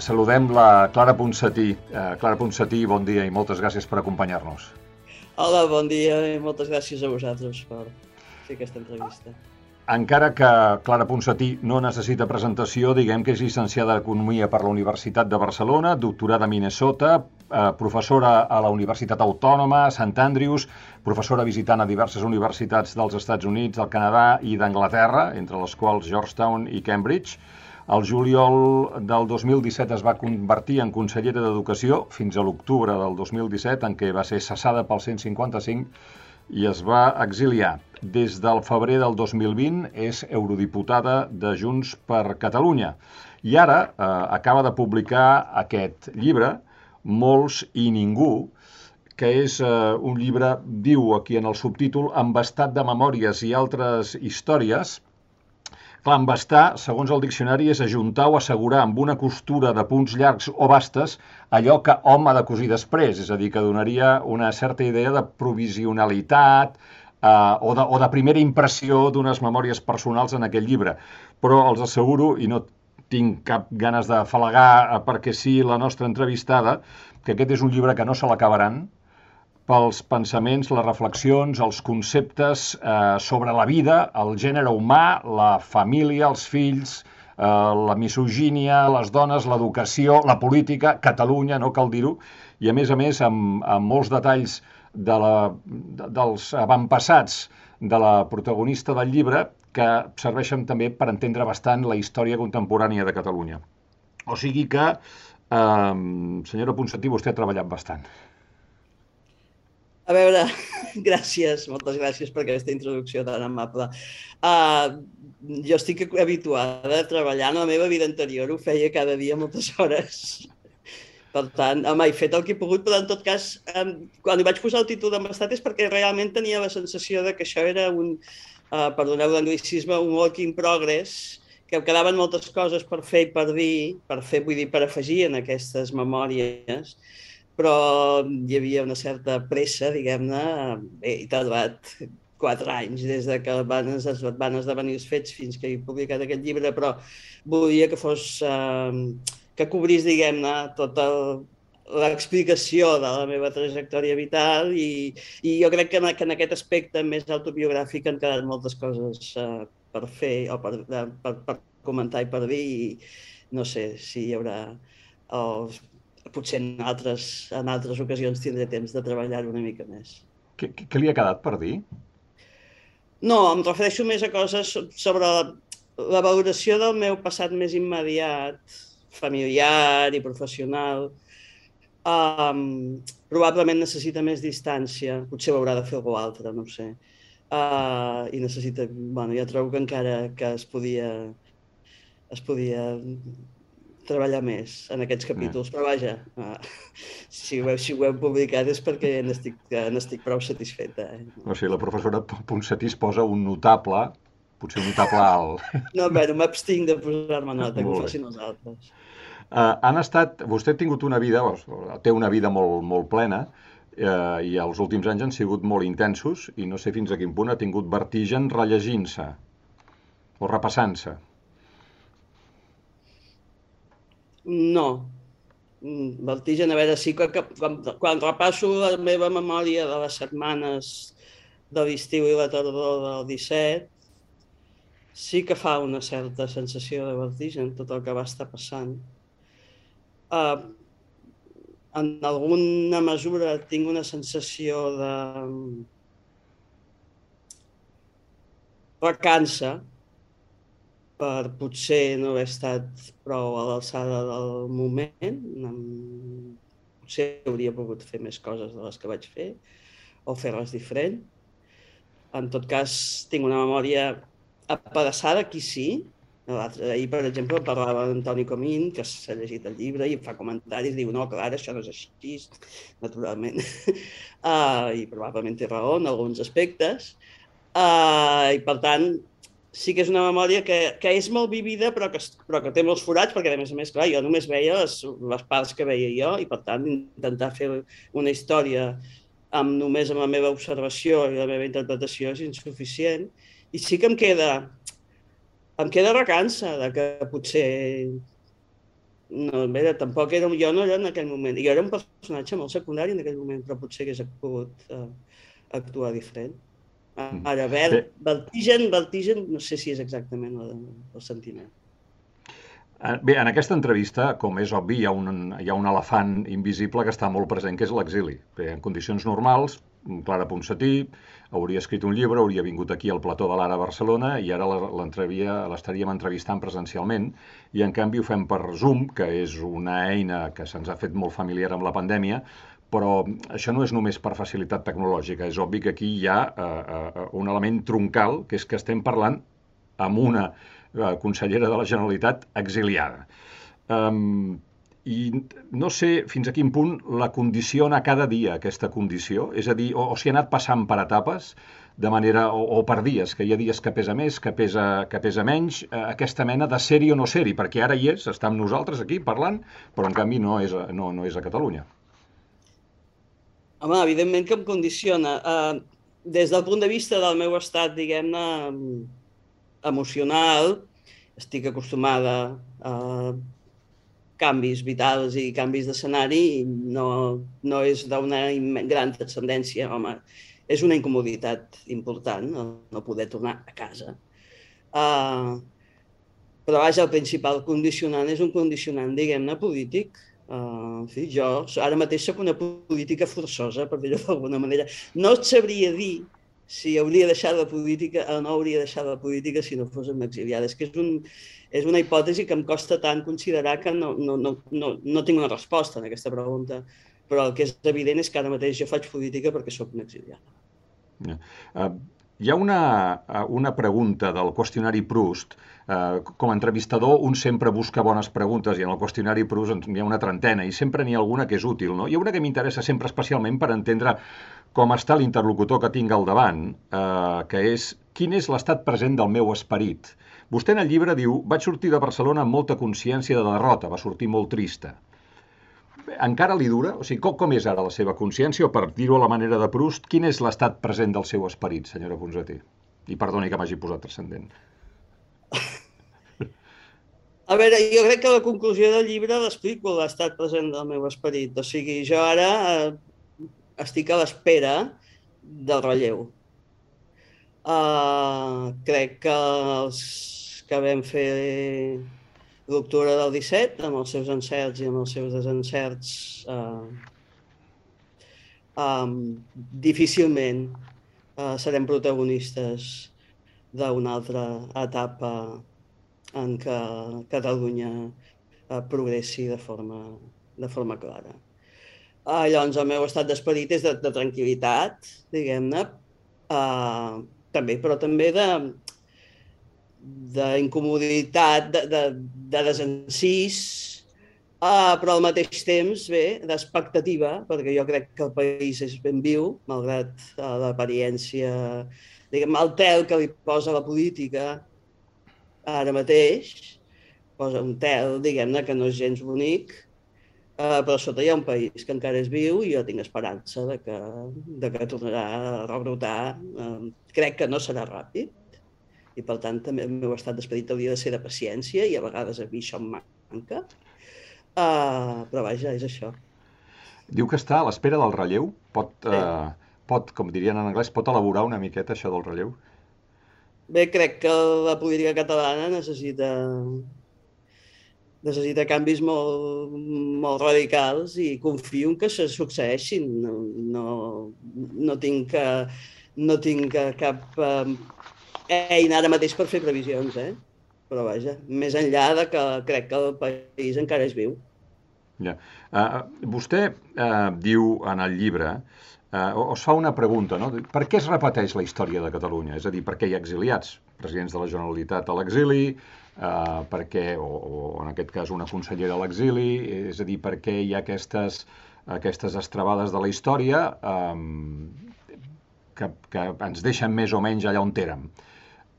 saludem la Clara Ponsatí. Uh, Clara Ponsatí, bon dia i moltes gràcies per acompanyar-nos. Hola, bon dia i moltes gràcies a vosaltres per fer aquesta entrevista. Encara que Clara Ponsatí no necessita presentació, diguem que és llicenciada d'Economia per la Universitat de Barcelona, doctorada a Minnesota, eh, professora a la Universitat Autònoma, a Sant Andrews, professora visitant a diverses universitats dels Estats Units, del Canadà i d'Anglaterra, entre les quals Georgetown i Cambridge, el juliol del 2017 es va convertir en consellera d'Educació fins a l'octubre del 2017, en què va ser cessada pel 155 i es va exiliar. Des del febrer del 2020 és eurodiputada de Junts per Catalunya. I ara eh, acaba de publicar aquest llibre, Molts i ningú, que és eh, un llibre, diu aquí en el subtítol, amb estat de memòries i altres històries, Clambastar, segons el diccionari, és ajuntar o assegurar amb una costura de punts llargs o bastes allò que hom ha de cosir després, és a dir, que donaria una certa idea de provisionalitat eh, o, de, o de primera impressió d'unes memòries personals en aquest llibre. Però els asseguro, i no tinc cap ganes de falagar eh, perquè sí la nostra entrevistada, que aquest és un llibre que no se l'acabaran, pels pensaments, les reflexions, els conceptes eh, sobre la vida, el gènere humà, la família, els fills, eh, la misogínia, les dones, l'educació, la política, Catalunya, no cal dir-ho, i a més a més amb, amb molts detalls de la, de, dels avantpassats de la protagonista del llibre que serveixen també per entendre bastant la història contemporània de Catalunya. O sigui que, eh, senyora Ponsatí, vostè ha treballat bastant. A veure, gràcies, moltes gràcies per aquesta introducció tan amable. Uh, jo estic habituada a treballar en la meva vida anterior, ho feia cada dia moltes hores. Per tant, home, he fet el que he pogut, però en tot cas, um, quan li vaig posar el títol d'ambastat és perquè realment tenia la sensació de que això era un, uh, perdoneu l'anglicisme, un work in progress, que em quedaven moltes coses per fer i per dir, per fer, vull dir, per afegir en aquestes memòries, però hi havia una certa pressa, diguem-ne, he tardat quatre anys des de que van, es van esdevenir els fets fins que he publicat aquest llibre, però volia que fos, eh, que cobrís, diguem-ne, tota l'explicació de la meva trajectòria vital i, i jo crec que en, que en aquest aspecte més autobiogràfic han quedat moltes coses eh, per fer o per, per, per comentar i per dir i no sé si hi haurà els potser en altres, en altres ocasions tindré temps de treballar una mica més. Què, què li ha quedat per dir? No, em refereixo més a coses sobre la, la valoració del meu passat més immediat, familiar i professional. Um, probablement necessita més distància, potser ho haurà de fer algú altre, no ho sé. Uh, I necessita, bueno, ja trobo que encara que es podia, es podia treballar més en aquests capítols, mm. però vaja, uh, si, ho si ho heu publicat és perquè n'estic n'estic prou satisfeta. Eh? O sigui, la professora Ponsatí es posa un notable, potser un notable alt. No, bé, m'abstinc de posar-me nota, que ho facin els altres. Uh, han estat, vostè ha tingut una vida, té una vida molt, molt plena, uh, i els últims anys han sigut molt intensos, i no sé fins a quin punt ha tingut vertigen rellegint-se, o repassant-se. No. Mm, vertigen, a veure, sí que, que quan, quan repasso la meva memòria de les setmanes de l'estiu i la tardor del 17, sí que fa una certa sensació de vertigen tot el que va estar passant. Uh, en alguna mesura tinc una sensació de recança, per potser no haver estat prou a l'alçada del moment. Potser hauria pogut fer més coses de les que vaig fer o fer-les diferent. En tot cas, tinc una memòria apedaçada, aquí sí. Ahir, per exemple, parlava d'Antoni Comín, que s'ha llegit el llibre i fa comentaris, diu, no, clar, això no és així, naturalment. uh, I probablement té raó en alguns aspectes. Uh, I, per tant, sí que és una memòria que, que és molt vivida, però que, però que té molts forats, perquè, a més a més, clar, jo només veia les, les parts que veia jo, i, per tant, intentar fer una història amb només amb la meva observació i la meva interpretació és insuficient. I sí que em queda, em queda recança de que potser no, bé, tampoc era, jo no era en aquell moment, jo era un personatge molt secundari en aquell moment, però potser hagués pogut uh, actuar diferent. Mm. Ara, ver, vertigen, vertigen, no sé si és exactament el, el sentiment. Eh, bé, en aquesta entrevista, com és obvi, hi ha, un, hi ha un elefant invisible que està molt present, que és l'exili. En condicions normals, Clara Ponsatí hauria escrit un llibre, hauria vingut aquí al plató de l'Ara a Barcelona i ara l'estaríem entrevistant presencialment i en canvi ho fem per Zoom, que és una eina que se'ns ha fet molt familiar amb la pandèmia, però això no és només per facilitat tecnològica, és obvi que aquí hi ha eh, eh, un element troncal, que és que estem parlant amb una eh, consellera de la Generalitat exiliada. Um, i no sé fins a quin punt la condiciona cada dia aquesta condició, és a dir, o, o si ha anat passant per etapes, de manera, o, o per dies, que hi ha dies que pesa més, que pesa, que pesa menys, eh, aquesta mena de ser-hi o no ser-hi, perquè ara hi és, està amb nosaltres aquí parlant, però en canvi no és, no, no és a Catalunya. Home, evidentment que em condiciona. Uh, des del punt de vista del meu estat, diguem-ne, emocional, estic acostumada a canvis vitals i canvis d'escenari i no, no és d'una gran transcendència, home, és una incomoditat important no poder tornar a casa. Uh, però vaja, el principal condicionant és un condicionant, diguem-ne, polític, En fi, jo ara mateix sóc una política forçosa, per dir-ho d'alguna manera. No et sabria dir si hauria deixat la política o no hauria deixat la política si no fóssim exiliades. Que és, un, és una hipòtesi que em costa tant considerar que no, no, no, no, no tinc una resposta en aquesta pregunta. Però el que és evident és que ara mateix jo faig política perquè sóc una exiliada. Yeah. Uh, hi ha una, una pregunta del qüestionari Proust Eh, com a entrevistador un sempre busca bones preguntes i en el qüestionari Prus n'hi ha una trentena i sempre n'hi ha alguna que és útil. No? Hi ha una que m'interessa sempre especialment per entendre com està l'interlocutor que tinc al davant, eh, que és quin és l'estat present del meu esperit. Vostè en el llibre diu, vaig sortir de Barcelona amb molta consciència de derrota, va sortir molt trista. Encara li dura? O sigui, com, com és ara la seva consciència? O per dir-ho a la manera de Proust, quin és l'estat present del seu esperit, senyora Ponsatí? I perdoni que m'hagi posat transcendent. A veure, jo crec que la conclusió del llibre l'explico l'estat present del meu esperit. O sigui, jo ara eh, estic a l'espera del relleu. Uh, crec que els que vam fer l'octubre del 17, amb els seus encerts i amb els seus desencerts, uh, um, difícilment uh, serem protagonistes d'una altra etapa en què Catalunya eh, progressi de forma, de forma clara. Ah, llavors, el meu estat d'esperit és de, de tranquil·litat, diguem-ne, uh, també, però també de d'incomoditat, de, de, de desencís, uh, però al mateix temps, bé, d'expectativa, perquè jo crec que el país és ben viu, malgrat uh, l'apariència, diguem el tel que li posa la política, ara mateix posa un tel, diguem-ne, que no és gens bonic, eh, però sota hi ha un país que encara és viu i jo tinc esperança de que, de que tornarà a rebrotar. Eh, crec que no serà ràpid i per tant també el meu estat d'esperit hauria de ser de paciència i a vegades a mi això em manca. Uh, però vaja, és això. Diu que està a l'espera del relleu. Pot, sí. uh, pot, com dirien en anglès, pot elaborar una miqueta això del relleu? Bé, crec que la política catalana necessita necessita canvis molt, molt radicals i confio en que se succeeixin. No, no, no tinc, no tinc cap eh, eina ara mateix per fer previsions, eh? Però vaja, més enllà de que crec que el país encara és viu. Ja. Uh, vostè uh, diu en el llibre eh, es fa una pregunta, no? Per què es repeteix la història de Catalunya? És a dir, per què hi ha exiliats? Presidents de la Generalitat a l'exili, eh, per què, o, o en aquest cas una consellera a l'exili, és a dir, per què hi ha aquestes, aquestes estrabades de la història eh, que, que ens deixen més o menys allà on érem.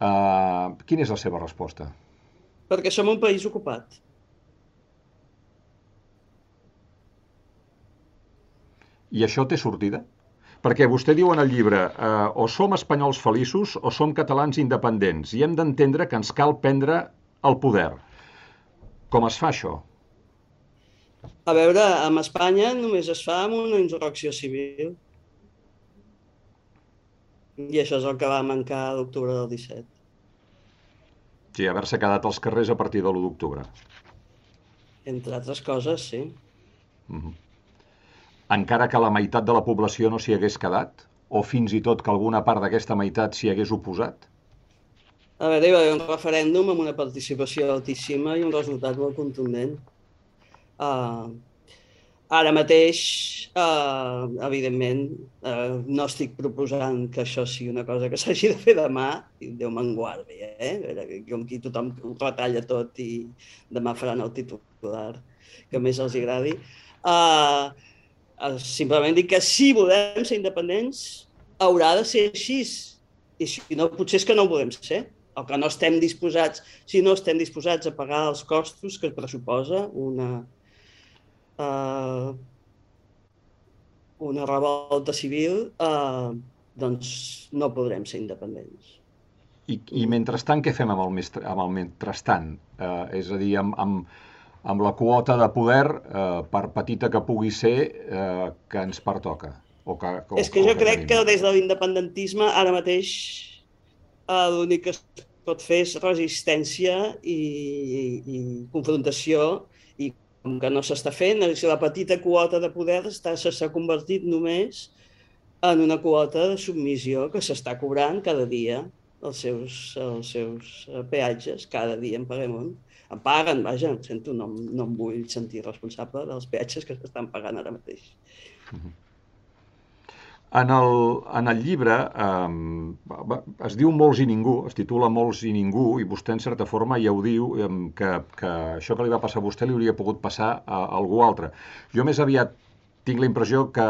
Eh, quina és la seva resposta? Perquè som un país ocupat. I això té sortida? Perquè vostè diu en el llibre eh, o som espanyols feliços o som catalans independents i hem d'entendre que ens cal prendre el poder. Com es fa això? A veure, amb Espanya només es fa amb una insurrecció civil. I això és el que va mancar a l'octubre del 17. Sí, haver-se quedat als carrers a partir de l'1 d'octubre. Entre altres coses, sí. Uh -huh. Encara que la meitat de la població no s'hi hagués quedat? O fins i tot que alguna part d'aquesta meitat s'hi hagués oposat? A veure, hi va haver un referèndum amb una participació altíssima i un resultat molt contundent. Uh, Ara mateix, eh, evidentment, eh, no estic proposant que això sigui una cosa que s'hagi de fer demà, i Déu me'n guardi, eh? Com qui tothom ho retalla tot i demà faran el titular que més els agradi. Eh, simplement dic que si volem ser independents, haurà de ser així. I si no, potser és que no ho volem ser o que no estem disposats, si no estem disposats a pagar els costos que pressuposa una, eh, una revolta civil, eh, doncs no podrem ser independents. I, i mentrestant, què fem amb el, amb el mentrestant? Eh, és a dir, amb, amb, amb la quota de poder, eh, per petita que pugui ser, eh, que ens pertoca? O que, o, és que jo que crec tenim. que des de l'independentisme ara mateix eh, l'únic que es pot fer és resistència i, i, i confrontació com que no s'està fent, la petita quota de poder s'ha convertit només en una quota de submissió que s'està cobrant cada dia els seus, els seus eh, peatges, cada dia en paguem un. Em paguen, vaja, em sento, no, no em vull sentir responsable dels peatges que s'estan pagant ara mateix. -huh. En el, en el llibre eh, es diu Molts i ningú, es titula Molts i ningú, i vostè en certa forma ja ho diu, eh, que, que això que li va passar a vostè li hauria pogut passar a, a algú altre. Jo més aviat tinc la impressió que,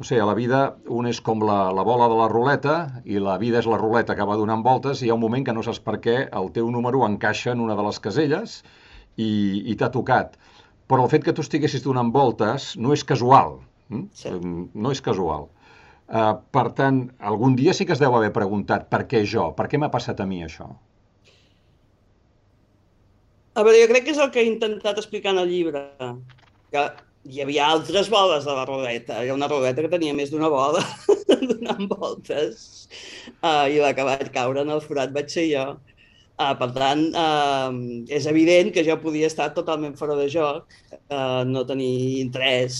no sé, a la vida un és com la, la bola de la ruleta i la vida és la ruleta que va donant voltes i hi ha un moment que no saps per què el teu número encaixa en una de les caselles i, i t'ha tocat. Però el fet que tu estiguessis donant voltes no és casual. Hm? Sí. No és casual. Uh, per tant, algun dia sí que es deu haver preguntat per què jo, per què m'ha passat a mi això? A veure, jo crec que és el que he intentat explicar en el llibre, que hi havia altres boles de la rodeta. Ha una rodeta que tenia més d'una bola donant voltes uh, i la que vaig caure en el forat vaig ser jo. Uh, per tant, uh, és evident que jo podia estar totalment fora de joc, uh, no tenir interès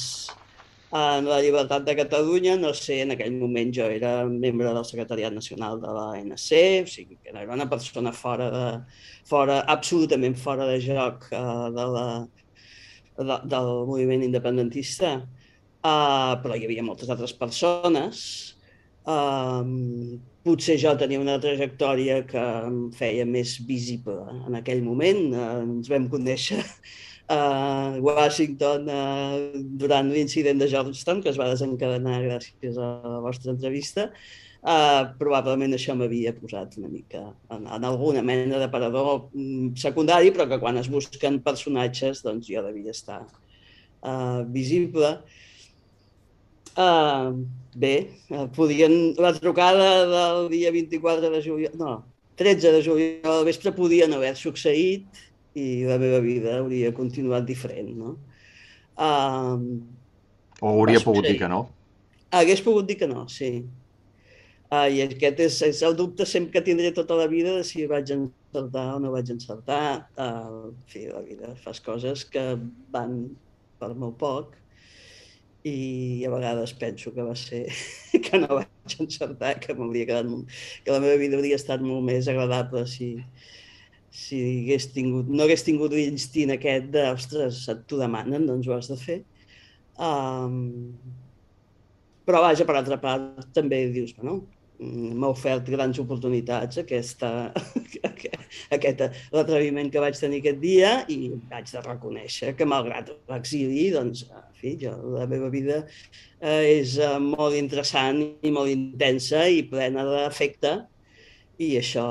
en la llibertat de Catalunya, no sé, en aquell moment jo era membre del secretariat nacional de l'ANC, o sigui, que era una persona fora de, fora, absolutament fora de joc uh, de la, de, del moviment independentista, uh, però hi havia moltes altres persones. Uh, potser jo tenia una trajectòria que em feia més visible en aquell moment. Uh, ens vam conèixer a Washington uh, durant l'incident de Georgetown, que es va desencadenar gràcies a la vostra entrevista, uh, probablement això m'havia posat una mica en, en alguna mena de parador mm, secundari, però que quan es busquen personatges, doncs jo devia estar uh, visible. Uh, bé, uh, podien, la trucada del dia 24 de juliol, no, 13 de juliol al vespre podien haver succeït i la meva vida hauria continuat diferent, no? Uh, o hauria pogut dir que no? Hagués pogut dir que no, sí. Uh, I aquest és, és el dubte sempre que tindré tota la vida de si vaig encertar o no vaig encertar. Uh, en fi, la vida fas coses que van per molt poc i a vegades penso que va ser que no vaig encertar, que m'hauria quedat que la meva vida hauria estat molt més agradable si, si hagués tingut, no hagués tingut l'instint aquest de, ostres, t'ho demanen, doncs ho has de fer. Um, però vaja, per altra part, també dius, bueno, m'ha ofert grans oportunitats aquesta, aquest l'atreviment que vaig tenir aquest dia i vaig de reconèixer que malgrat l'exili, doncs, en fi, jo, la meva vida eh, és eh, molt interessant i molt intensa i plena d'afecte i això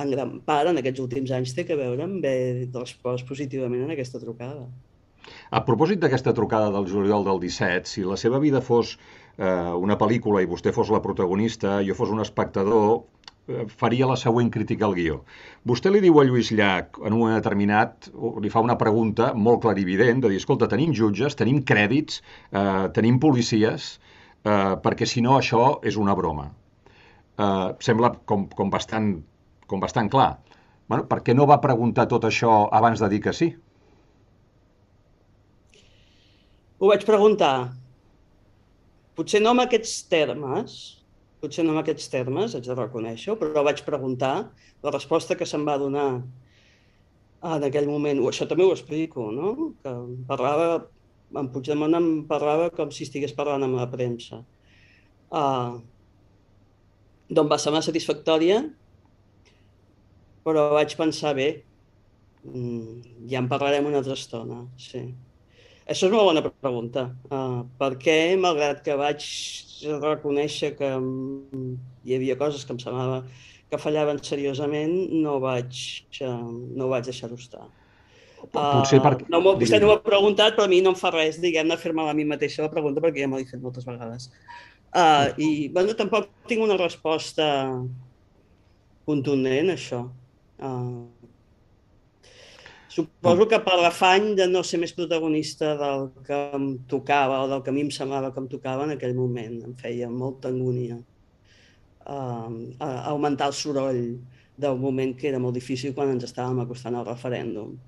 en gran part, en aquests últims anys, té que veure amb haver respost positivament en aquesta trucada. A propòsit d'aquesta trucada del juliol del 17, si la seva vida fos eh, una pel·lícula i vostè fos la protagonista, jo fos un espectador, eh, faria la següent crítica al guió. Vostè li diu a Lluís Llach, en un determinat, li fa una pregunta molt clarivident, de dir, escolta, tenim jutges, tenim crèdits, eh, tenim policies, eh, perquè si no això és una broma. Eh, sembla com, com, bastant, com bastant clar. Bueno, per què no va preguntar tot això abans de dir que sí? Ho vaig preguntar. Potser no amb aquests termes, potser no amb aquests termes, haig de reconèixer però vaig preguntar. La resposta que se'm va donar en aquell moment, això també ho explico, no? que parlava, en Puigdemont em parlava com si estigués parlant amb la premsa. Uh, doncs va ser una satisfactòria, però vaig pensar, bé, mm, ja en parlarem una altra estona, sí. Això és una bona pregunta. Uh, per què, malgrat que vaig reconèixer que hi havia coses que em semblava que fallaven seriosament, no vaig, uh, no vaig deixar-ho estar. Potser. Uh, no, vostè no m'ha preguntat, però a mi no em fa res, diguem-ne, fer-me a mi mateixa la pregunta, perquè ja m'ho he fet moltes vegades. Uh, I, bueno, tampoc tinc una resposta contundent, això. Uh, Suposo que per l'afany de no ser més protagonista del que em tocava o del que a mi em semblava que em tocava en aquell moment. Em feia molta angúnia uh, augmentar el soroll del moment que era molt difícil quan ens estàvem acostant al referèndum.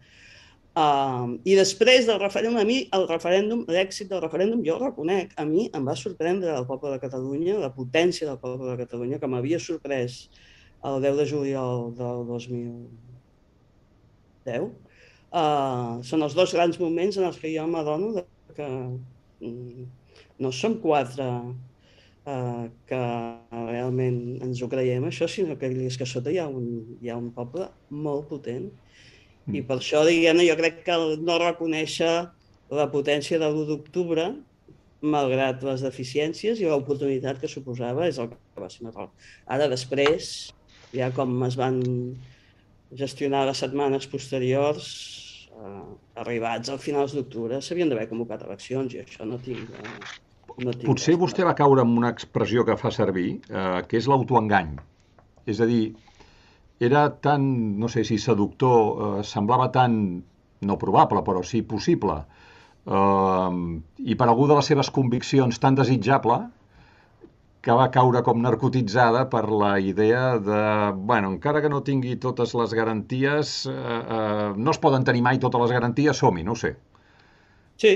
Uh, I després del referèndum, a mi el referèndum, l'èxit del referèndum, jo el reconec, a mi em va sorprendre el poble de Catalunya, la potència del poble de Catalunya, que m'havia sorprès el 10 de juliol del 2010, Uh, són els dos grans moments en els que jo m'adono que mm, no som quatre uh, que realment ens ho creiem això, sinó que és que sota hi ha un, hi ha un poble molt potent. Mm. I per això, diguem jo crec que no reconèixer la potència de l'1 d'octubre, malgrat les deficiències i l'oportunitat que suposava, és el que va ser un error. Ara, després, ja com es van gestionar les setmanes posteriors, eh, arribats al finals d'octubre s'havien d'haver convocat eleccions i això no tinc... Eh, no tinc Potser vostè va caure en una expressió que fa servir, eh, que és l'autoengany. És a dir, era tan, no sé si seductor, eh, semblava tan, no probable, però sí possible, eh, i per algú de les seves conviccions tan desitjable, que va caure com narcotitzada per la idea de, bueno, encara que no tingui totes les garanties, eh, eh, no es poden tenir mai totes les garanties, som-hi, no ho sé. Sí.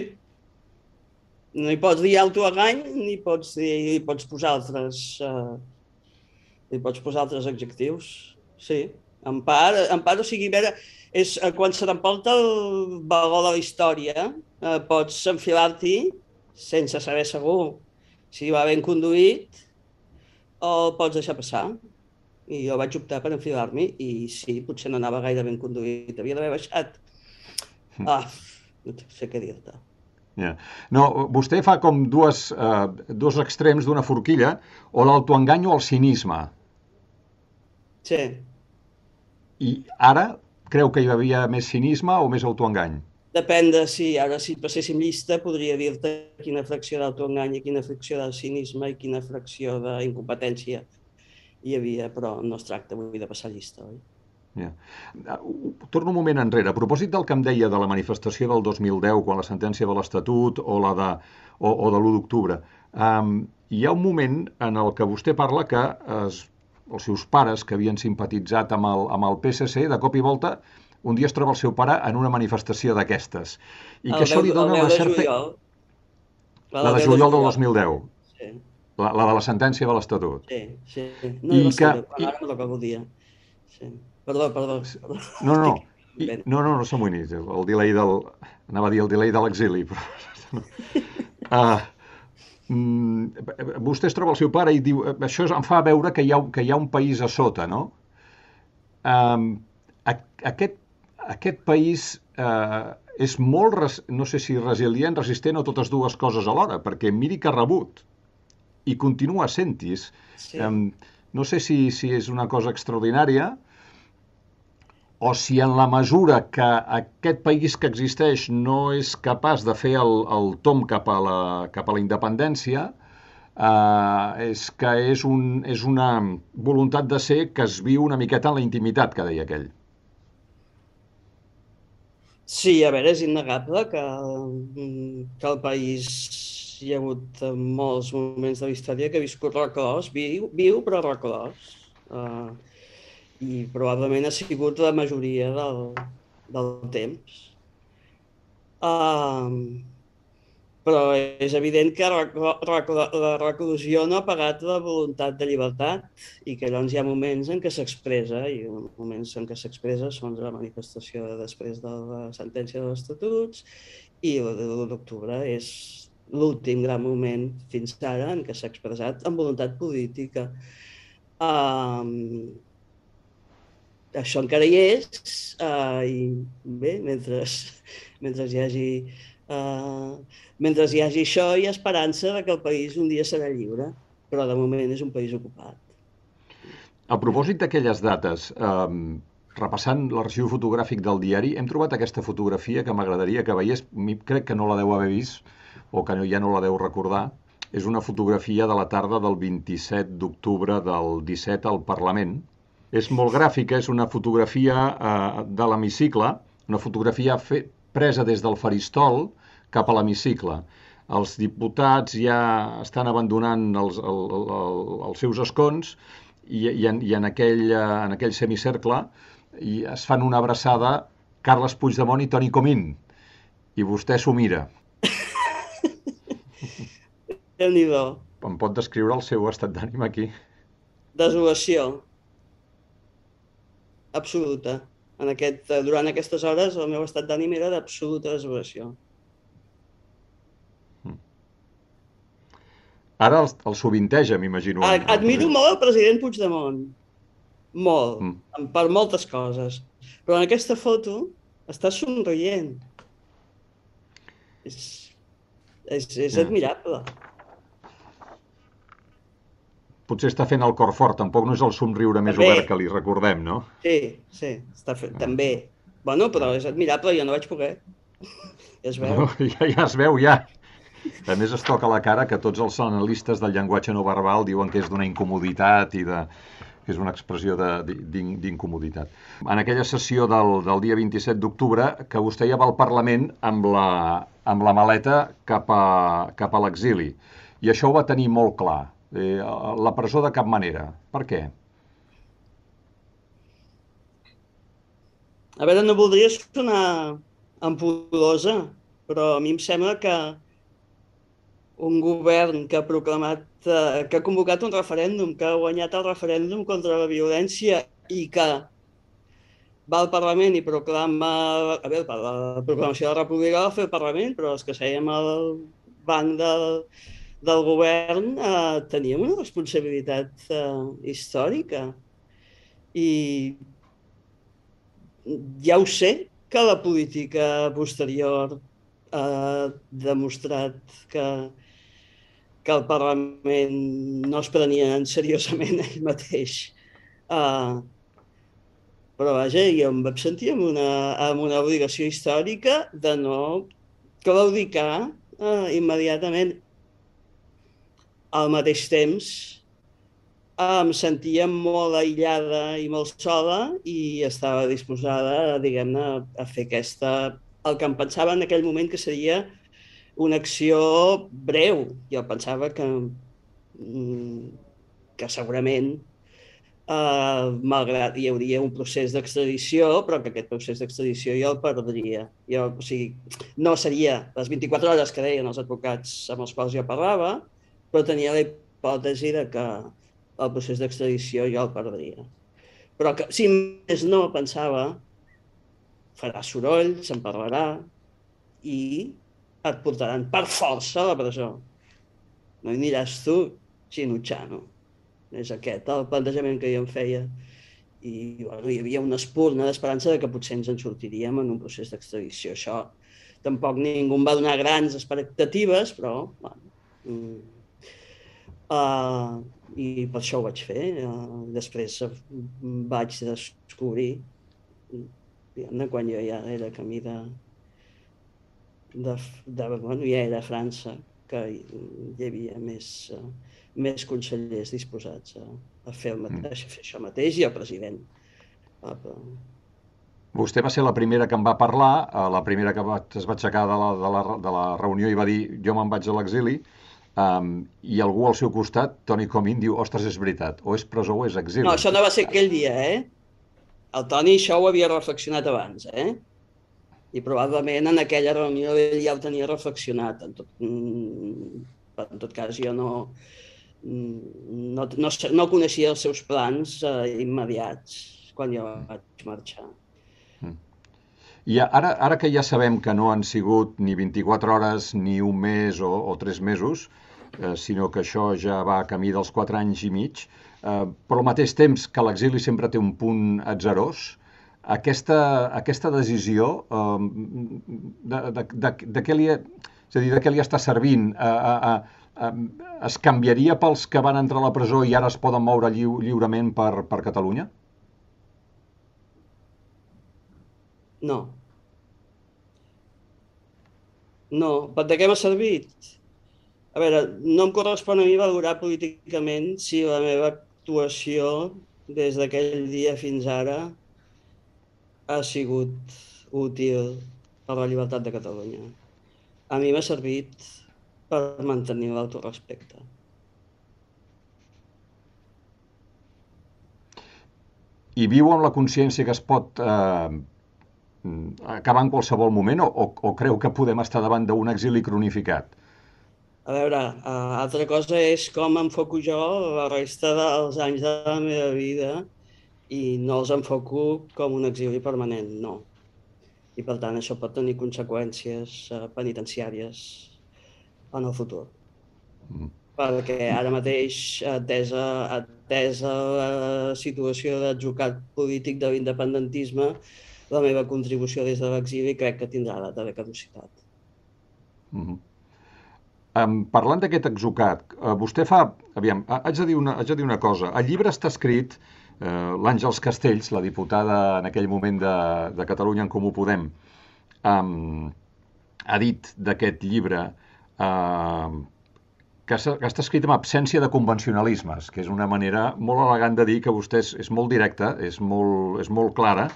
No hi pots dir autoengany, ni pots, dir, ni pots posar altres... Eh, ni pots posar altres adjectius. Sí. En part, en part o sigui, veure, és, eh, quan se t'emporta el valor de la història, eh, pots enfilar-t'hi sense saber segur si va ben conduït o el pots deixar passar. I jo vaig optar per enfilar-m'hi i sí, potser no anava gaire ben conduït, havia d'haver baixat. Hm. Ah, no sé què dir-te. Yeah. No, vostè fa com dues, uh, dos extrems d'una forquilla, o l'autoengany o el cinisme. Sí. I ara creu que hi havia més cinisme o més autoengany? Depèn de si, ara si passéssim llista, podria dir-te quina fracció d'autoengany i quina fracció de cinisme i quina fracció d'incompetència hi havia, però no es tracta avui de passar llista, oi? Yeah. Torno un moment enrere. A propòsit del que em deia de la manifestació del 2010, quan la sentència de l'Estatut o la de, o, o de l'1 d'octubre, um, hi ha un moment en el que vostè parla que es, els seus pares, que havien simpatitzat amb el, amb el PSC, de cop i volta un dia es troba el seu pare en una manifestació d'aquestes. I el que això li dona una certa... Juliol. La, la de juliol del 2010. Sí. La, la de la sentència de l'Estatut. Sí, sí. No, I que... I... Ara no l'acabo dia. Sí. Perdó, perdó. perdó. No, no. I, no, no, no s'amoïnis. El, el delay del... Anava a dir el delay de l'exili, però... uh, mm, vostè es troba el seu pare i diu això em fa veure que hi ha, que hi ha un país a sota, no? Um, aquest aquest país eh, és molt, no sé si resilient, resistent o totes dues coses alhora, perquè miri que ha rebut i continua sent-hi. Sí. Eh, no sé si, si és una cosa extraordinària o si en la mesura que aquest país que existeix no és capaç de fer el, el tom cap a la, cap a la independència, eh, és que és, un, és una voluntat de ser que es viu una miqueta en la intimitat, que deia aquell. Sí, a veure, és innegable que, que el país hi ha hagut molts moments de la història que ha viscut reclòs, viu, viu però reclòs. Uh, I probablement ha sigut la majoria del, del temps. Uh, però és evident que la reclusió no ha pagat la voluntat de llibertat i que llavors hi ha moments en què s'expressa i moments en què s'expressa són la manifestació després de la sentència dels estatuts i l'1 d'octubre és l'últim gran moment fins ara en què s'ha expressat amb voluntat política. Um, això encara hi és uh, i bé, mentre, mentre hi hagi Uh, mentre hi hagi això, hi ha esperança de que el país un dia serà lliure, però de moment és un país ocupat. A propòsit d'aquelles dates, um, repassant l'arxiu fotogràfic del diari, hem trobat aquesta fotografia que m'agradaria que veiés, crec que no la deu haver vist, o que ja no la deu recordar, és una fotografia de la tarda del 27 d'octubre del 17 al Parlament. És molt gràfica, és una fotografia eh, de l'hemicicle, una fotografia fe presa des del faristol cap a l'hemicicle. Els diputats ja estan abandonant els, el, el, els seus escons i, i, en, i en, aquell, en aquell semicercle i es fan una abraçada Carles Puigdemont i Toni Comín. I vostè s'ho mira. déu nhi Em pot descriure el seu estat d'ànim aquí? Desolació. Absoluta en aquest, eh, durant aquestes hores el meu estat d'ànim era d'absoluta desolació. Hmm. Ara el, el sovinteja, m'imagino. Admiro molt el president Puigdemont. Molt. Mm. Per moltes coses. Però en aquesta foto està somrient. És, és, és mm. admirable potser està fent el cor fort, tampoc no és el somriure més també. obert que li recordem, no? Sí, sí, està fent, també. Bueno, però és admirable, jo no vaig poder. Ja es veu. No, ja, ja es veu, ja. A més, es toca la cara que tots els analistes del llenguatge no verbal diuen que és d'una incomoditat i de que és una expressió d'incomoditat. En aquella sessió del, del dia 27 d'octubre, que vostè ja va al Parlament amb la, amb la maleta cap a, cap a l'exili. I això ho va tenir molt clar. Eh, la presó de cap manera. Per què? A veure, no voldria sonar ampulosa, però a mi em sembla que un govern que ha proclamat, eh, que ha convocat un referèndum, que ha guanyat el referèndum contra la violència i que va al Parlament i proclama... A veure, la proclamació de la República va fer el Parlament, però els que sèiem al banc del, del govern eh, teníem una responsabilitat eh, històrica. I ja ho sé que la política posterior ha demostrat que, que el Parlament no es prenia seriosament ell mateix. Uh, però vaja, jo em vaig sentir amb una, amb una obligació històrica de no claudicar uh, immediatament al mateix temps em sentia molt aïllada i molt sola i estava disposada, diguem-ne, a fer aquesta, el que em pensava en aquell moment que seria una acció breu. Jo pensava que, mm, que segurament, eh, malgrat hi hauria un procés d'extradició, però que aquest procés d'extradició jo el perdria. Jo, o sigui, no seria les 24 hores que deien els advocats amb els quals jo parlava, però tenia la hipòtesi de que el procés d'extradició jo el perdria. Però que, si més no, pensava, farà soroll, se'n parlarà i et portaran per força a la presó. No hi aniràs tu, xinutxano. És aquest el plantejament que jo em feia. I bueno, hi havia una espurna d'esperança de que potser ens en sortiríem en un procés d'extradició. Això tampoc ningú em va donar grans expectatives, però bueno, mm, Uh, I per això ho vaig fer. Uh, després vaig descobrir, quan jo ja era camí de, de, de bueno, ja era a França, que hi havia més, uh, més consellers disposats a, a, fer, el mateix, mm. a fer això mateix i el president. Però... Vostè va ser la primera que em va parlar, uh, la primera que va, es va aixecar de la, de, la, de la reunió i va dir jo me'n vaig a l'exili, um, i algú al seu costat, Toni Comín, diu ostres, és veritat, o és presó o és exili. No, això no va ser aquell dia, eh? El Toni això ho havia reflexionat abans, eh? I probablement en aquella reunió ell ja ho tenia reflexionat. En tot, mm, en tot cas, jo no, mm, no, no, no coneixia els seus plans eh, immediats quan jo vaig marxar. Mm. I ara, ara que ja sabem que no han sigut ni 24 hores, ni un mes o, o tres mesos, sinó que això ja va a camí dels 4 anys i mig, Eh, però al mateix temps que l'exili sempre té un punt atzerós, aquesta, aquesta decisió eh, de, de, de, de, què li, és a dir, de què li està servint? A, a, a, es canviaria pels que van entrar a la presó i ara es poden moure lliu, lliurement per, per Catalunya? No. No. Per de què m'ha servit? A veure, no em correspon a mi valorar políticament si la meva actuació des d'aquell dia fins ara ha sigut útil per la llibertat de Catalunya. A mi m'ha servit per mantenir l'autorespecte. I viu amb la consciència que es pot eh, acabar en qualsevol moment o, o, o creu que podem estar davant d'un exili cronificat? A veure, uh, altra cosa és com enfoco jo la resta dels anys de la meva vida i no els enfoco com un exili permanent, no. I per tant això pot tenir conseqüències uh, penitenciàries en el futur. Mm. Perquè ara mateix, atesa, atesa la situació d'adjucat polític de l'independentisme, la meva contribució des de l'exili crec que tindrà data de caducitat. Mm -hmm. Um, parlant d'aquest exocat, uh, vostè fa... Aviam, haig de, dir una, haig de dir una cosa. El llibre està escrit, uh, l'Àngels Castells, la diputada en aquell moment de, de Catalunya en Comú Podem, um, ha dit d'aquest llibre uh, que, que està escrit amb absència de convencionalismes, que és una manera molt elegant de dir que vostè és, és molt directa, és molt, és molt clara.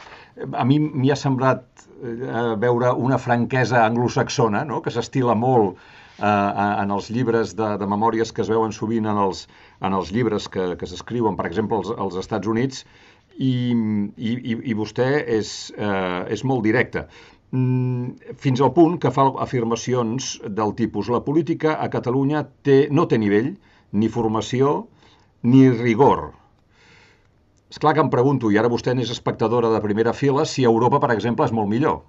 A mi m'hi ha semblat uh, veure una franquesa anglosaxona, no? que s'estila molt eh, en els llibres de, de memòries que es veuen sovint en els, en els llibres que, que s'escriuen, per exemple, als, als Estats Units, i, i, i vostè és, eh, és molt directe. Mm, fins al punt que fa afirmacions del tipus la política a Catalunya té, no té nivell, ni formació, ni rigor. És clar que em pregunto, i ara vostè n'és espectadora de primera fila, si Europa, per exemple, és molt millor.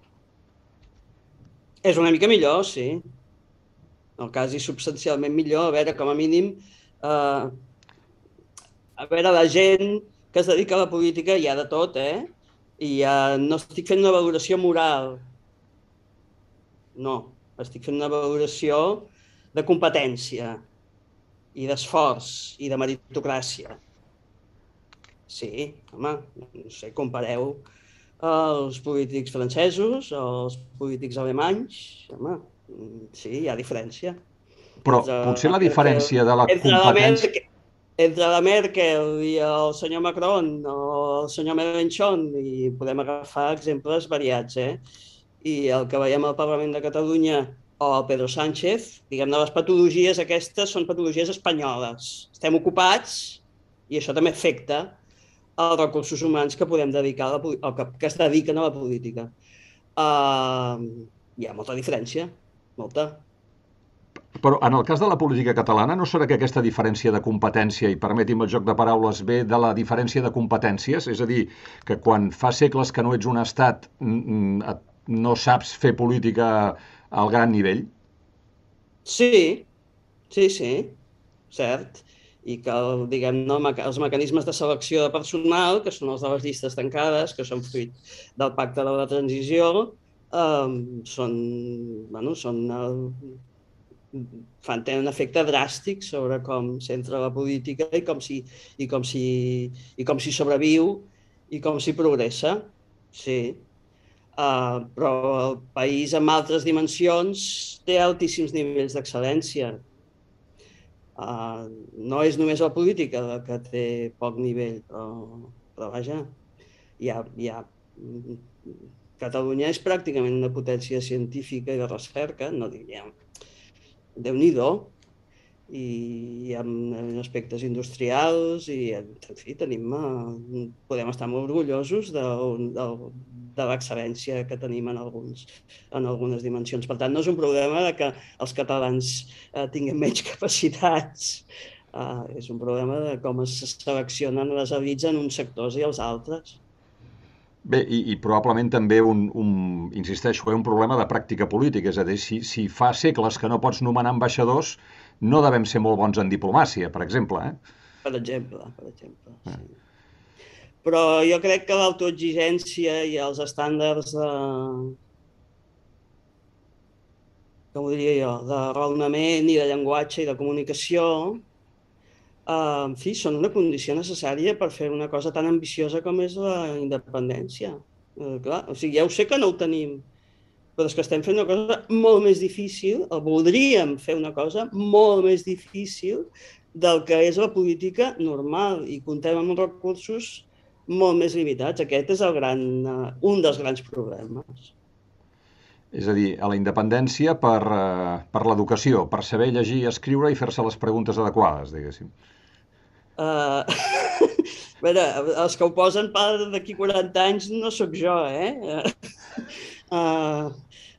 És una mica millor, sí el cas substancialment millor, a veure, com a mínim, eh, a veure, la gent que es dedica a la política hi ha de tot, eh? I eh, no estic fent una valoració moral. No, estic fent una valoració de competència i d'esforç i de meritocràcia. Sí, home, no sé, compareu els polítics francesos, els polítics alemanys, home, sí, hi ha diferència. Però entre, potser la diferència de la entre competència... La Merkel, entre la Merkel i el senyor Macron o el senyor Mélenchon, i podem agafar exemples variats, eh? I el que veiem al Parlament de Catalunya o el Pedro Sánchez, diguem-ne, les patologies aquestes són patologies espanyoles. Estem ocupats i això també afecta els recursos humans que podem dedicar a la, o que, que es dediquen a la política. Uh, hi ha molta diferència molta. Però en el cas de la política catalana no serà que aquesta diferència de competència, i permeti'm el joc de paraules, ve de la diferència de competències? És a dir, que quan fa segles que no ets un estat no saps fer política al gran nivell? Sí, sí, sí, cert. I que, diguem no, els mecanismes de selecció de personal, que són els de les llistes tancades, que són fruit del pacte de la transició, um, són, bueno, són el, fan, tenen un efecte dràstic sobre com s'entra la política i com si, i com si, i com si sobreviu i com si progressa. Sí. Uh, però el país amb altres dimensions té altíssims nivells d'excel·lència. Uh, no és només la política la que té poc nivell, però, però vaja, hi ha, hi ha... Catalunya és pràcticament una potència científica i de recerca, no diríem, déu nhi i en aspectes industrials i, en fi, tenim, eh, podem estar molt orgullosos de, de, de l'excel·lència que tenim en, alguns, en algunes dimensions. Per tant, no és un problema de que els catalans eh, tinguin menys capacitats, eh, és un problema de com es seleccionen les elits en uns sectors i els altres. Bé, i, i probablement també un, un, insisteixo, eh, un problema de pràctica política, és a dir, si, si fa segles que no pots nomenar ambaixadors, no devem ser molt bons en diplomàcia, per exemple. Eh? Per exemple, per exemple, ah. sí. Però jo crec que l'autoexigència i els estàndards de, com ho diria jo, de raonament i de llenguatge i de comunicació, eh, en fi, són una condició necessària per fer una cosa tan ambiciosa com és la independència. Eh, clar, o sigui, ja ho sé que no ho tenim, però és que estem fent una cosa molt més difícil, o voldríem fer una cosa molt més difícil del que és la política normal i contem amb recursos molt més limitats. Aquest és el gran, uh, un dels grans problemes. És a dir, a la independència per, uh, per l'educació, per saber llegir, escriure i fer-se les preguntes adequades, diguéssim. Uh, a veure, els que ho posen per d'aquí 40 anys no sóc jo, eh? Uh,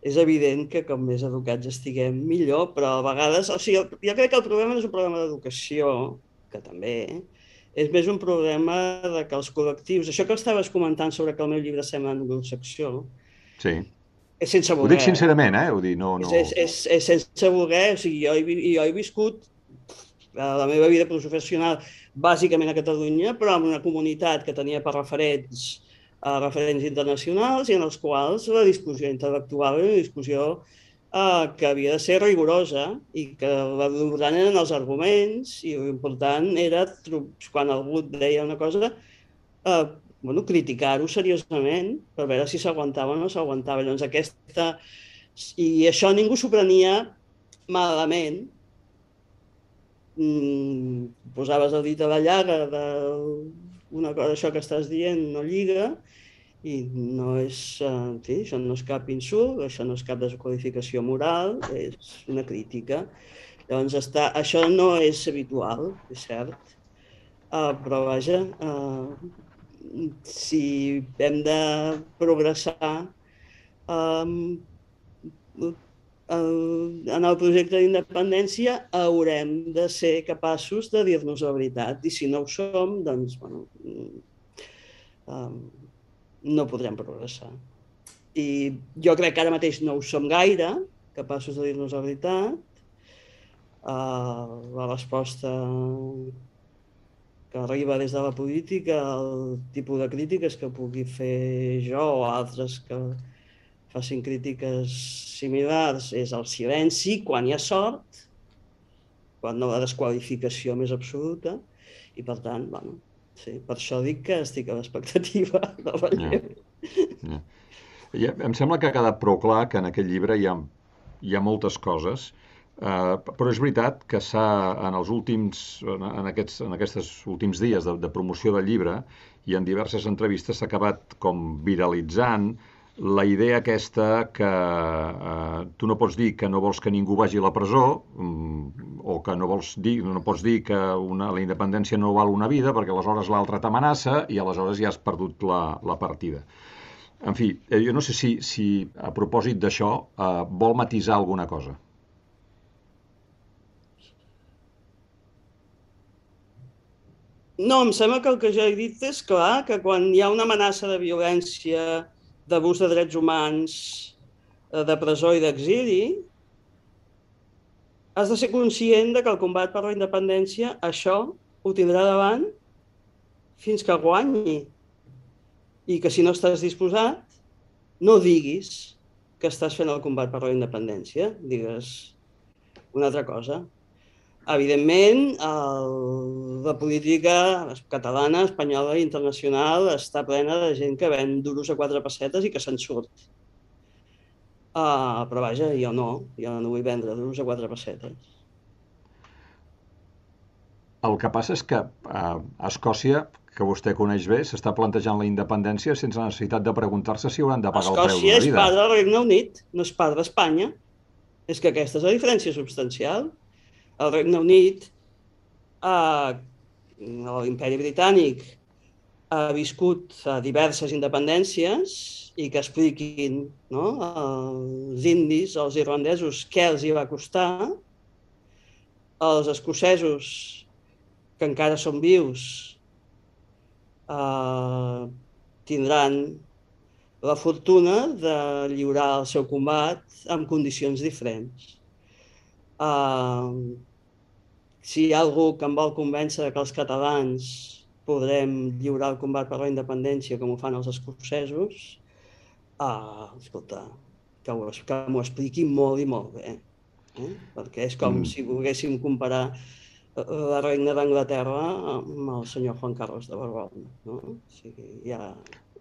és evident que com més educats estiguem, millor, però a vegades... O sigui, jo crec que el problema no és un problema d'educació, que també, és més un problema de que els col·lectius... Això que estaves comentant sobre que el meu llibre sembla anglosaxó... Sí. És sense voler. Ho dic sincerament, eh? Ho dic, no, no... És, és, és, és sense voler, o sigui, jo he, jo he viscut la meva vida professional bàsicament a Catalunya, però en una comunitat que tenia per referents a referents internacionals i en els quals la discussió intel·lectual era una discussió eh, que havia de ser rigorosa i que l'important eren els arguments i l'important era, quan algú deia una cosa, eh, bueno, criticar-ho seriosament per veure si s'aguantava o no s'aguantava. Llavors aquesta... I això ningú s'ho prenia malament. Mm, posaves el dit a la llaga de una cosa, això que estàs dient no lliga, i no és, en fi, això no és cap insult, això no és cap desqualificació moral, és una crítica. Llavors, està, això no és habitual, és cert, uh, però vaja, uh, si hem de progressar um, en el projecte d'independència haurem de ser capaços de dir-nos la veritat i si no ho som, doncs, bueno, um, no podrem progressar. I jo crec que ara mateix no ho som gaire, capaços de dir-nos la veritat. Uh, la resposta que arriba des de la política, el tipus de crítiques que pugui fer jo o altres que facin crítiques similars és el silenci quan hi ha sort, quan no la desqualificació més absoluta, i per tant, bueno, Sí, per això dic que estic a l'expectativa de la lleu. Ja. Ja, em sembla que ha quedat prou clar que en aquest llibre hi ha, hi ha moltes coses, eh, però és veritat que s'ha, en els últims, en, aquests, en aquests últims dies de, de promoció del llibre i en diverses entrevistes s'ha acabat com viralitzant la idea aquesta que eh, tu no pots dir que no vols que ningú vagi a la presó mm, o que no vols dir, no pots dir que una, la independència no val una vida perquè aleshores l'altra t'amenaça i aleshores ja has perdut la, la partida. En fi, eh, jo no sé si, si a propòsit d'això eh, vol matisar alguna cosa. No, em sembla que el que jo he dit és clar, que quan hi ha una amenaça de violència d'abús de drets humans, eh, de presó i d'exili, has de ser conscient de que el combat per la independència, això ho tindrà davant fins que guanyi. I que si no estàs disposat, no diguis que estàs fent el combat per la independència, digues una altra cosa. Evidentment, el, la política catalana, espanyola i internacional està plena de gent que ven duros a quatre pessetes i que se'n surt. Uh, però vaja, jo no, jo no vull vendre duros a quatre pessetes. El que passa és que uh, a Escòcia que vostè coneix bé, s'està plantejant la independència sense necessitat de preguntar-se si hauran de pagar Escòcia el preu de la vida. és part del Regne Unit, no és part d'Espanya. És que aquesta és la diferència substancial. El Regne Unit, eh, l'imperi britànic, ha viscut a diverses independències i que expliquin no, als indis, als irlandesos, què els hi va costar, els escocesos, que encara són vius, eh, tindran la fortuna de lliurar el seu combat en condicions diferents. Uh, si hi ha algú que em vol convèncer que els catalans podrem lliurar el combat per la independència com ho fan els escocesos, uh, escolta, que, ho, que m'ho expliqui molt i molt bé. Eh? Perquè és com mm. si volguéssim comparar la reina d'Anglaterra amb el senyor Juan Carlos de Borbón. No? O sigui, hi, ha,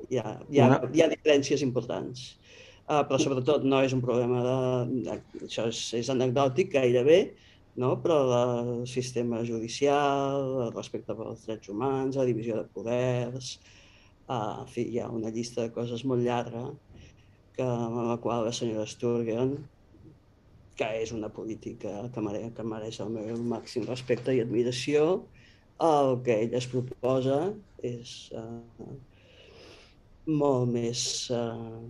hi, ha, hi, ha, hi ha diferències importants. Uh, però sobretot no és un problema de... de això és, és anecdòtic gairebé, no? però el sistema judicial, respecte pels drets humans, la divisió de poders, uh, en fi, hi ha una llista de coses molt llarga que, amb la qual la senyora Sturgeon que és una política que mereix, que mereix el meu màxim respecte i admiració. El que ell es proposa és uh, molt més, uh,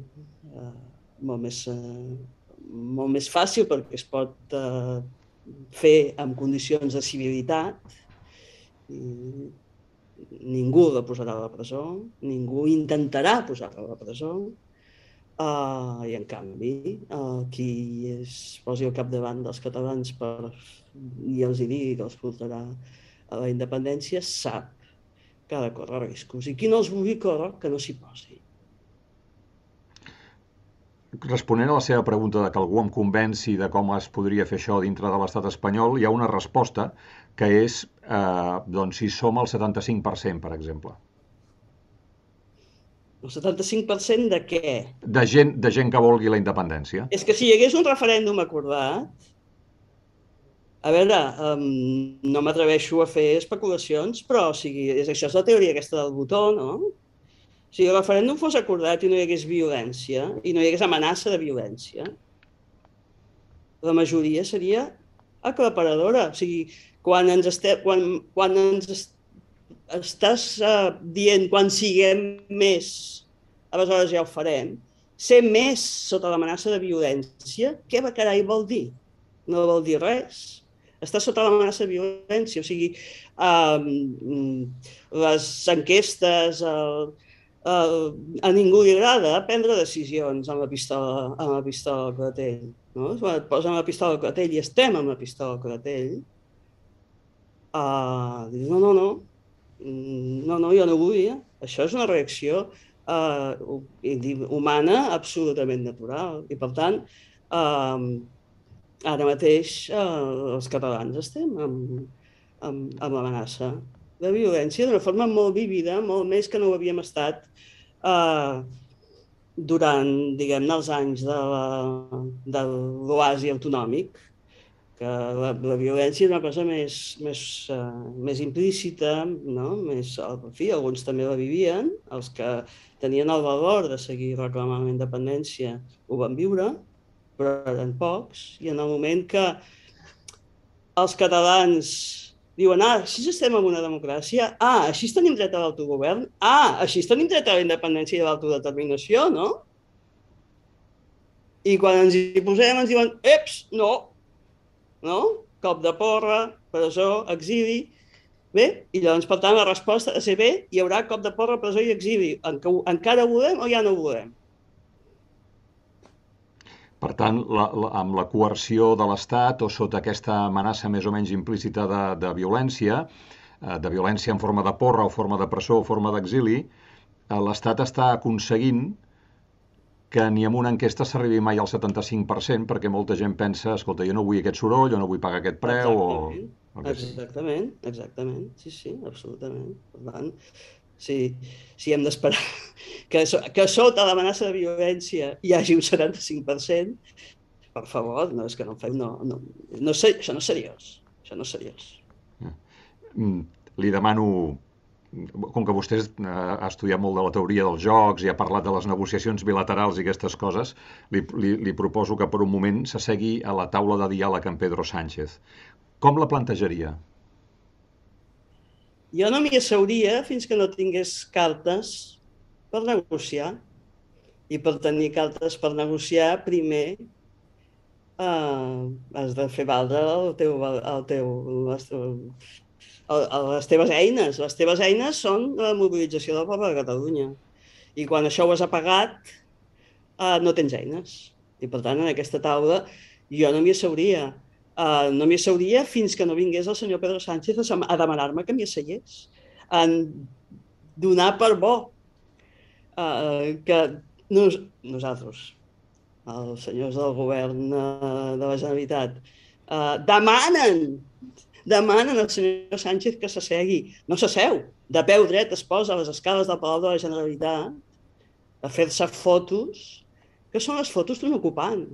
uh, molt més, uh, molt més fàcil perquè es pot uh, fer en condicions de civilitat i ningú la posarà a la presó, ningú intentarà posar-la a la presó, Uh, I en canvi, uh, qui es posi al capdavant dels catalans per, i els hi digui que els portarà a la independència sap que ha de córrer riscos. I qui no els vulgui córrer, que no s'hi posi. Responent a la seva pregunta de que algú em convenci de com es podria fer això dintre de l'estat espanyol, hi ha una resposta que és eh, doncs, si som al 75%, per exemple. El 75% de què? De gent, de gent que vulgui la independència. És que si hi hagués un referèndum acordat, a veure, um, no m'atreveixo a fer especulacions, però o sigui, és, això és la teoria aquesta del botó, no? Si el referèndum fos acordat i no hi hagués violència, i no hi hagués amenaça de violència, la majoria seria aclaparadora. O sigui, quan ens, estem, quan, quan ens estàs uh, dient quan siguem més, aleshores ja ho farem. Ser més sota l'amenaça de violència, què va carai vol dir? No vol dir res. Està sota l'amenaça de violència, o sigui, um, les enquestes, el, el, a ningú li agrada prendre decisions amb la pistola, amb la pistola al clatell. No? Quan et posen la pistola al clatell i estem amb la pistola al clatell, uh, dius, no, no, no, Mm, no, no, jo no volia. Això és una reacció uh, humana absolutament natural. I, per tant, uh, ara mateix uh, els catalans estem amb, amb, amb l'amenaça de violència d'una forma molt vívida, molt més que no ho havíem estat uh, durant, diguem-ne, els anys de l'oasi autonòmic, que la, la violència és una cosa més, més, uh, més implícita, no? més, en fi, alguns també la vivien, els que tenien el valor de seguir reclamant la independència ho van viure, però eren pocs, i en el moment que els catalans diuen, ah, així estem en una democràcia, ah, així tenim dret a l'autogovern, ah, així tenim dret a la independència i a l'autodeterminació, no? I quan ens hi posem ens diuen, eps, no, no? Cop de porra, presó, exili... Bé, i llavors, per tant, la resposta ha de ser bé, hi haurà cop de porra, presó i exili. Encara ho volem o ja no ho volem? Per tant, la, la, amb la coerció de l'Estat o sota aquesta amenaça més o menys implícita de, de violència, eh, de violència en forma de porra o forma de presó o forma d'exili, eh, l'Estat està aconseguint que ni amb una enquesta s'arribi mai al 75%, perquè molta gent pensa, escolta, jo no vull aquest soroll, o no vull pagar aquest preu, Exactament. o... o Exactament, exactament, sí, sí, absolutament. Per tant, si, si hem d'esperar que, que sota l'amenaça de violència hi hagi un 75%, per favor, no és que no fem, no, no, no sé, això no és seriós, això no és seriós. Mm, li demano com que vostè eh, ha estudiat molt de la teoria dels jocs i ha parlat de les negociacions bilaterals i aquestes coses, li, li, li proposo que per un moment s'assegui a la taula de diàleg amb Pedro Sánchez. Com la plantejaria? Jo no m'hi asseuria fins que no tingués cartes per negociar. I per tenir cartes per negociar, primer eh, has de fer valdre el teu, el teu, el, les teves eines. Les teves eines són la mobilització del poble de Catalunya. I quan això ho has apagat, eh, no tens eines. I per tant, en aquesta taula jo no m'hi asseuria. Uh, no m'hi asseuria fins que no vingués el senyor Pedro Sánchez a, a demanar-me que m'hi asseiés. En donar per bo uh, que nos, nosaltres, els senyors del govern uh, de la Generalitat, uh, demanen demanen al senyor Sánchez que s'assegui. No s'asseu. De peu dret es posa a les escales del Palau de la Generalitat a fer-se fotos, que són les fotos d'un ocupant.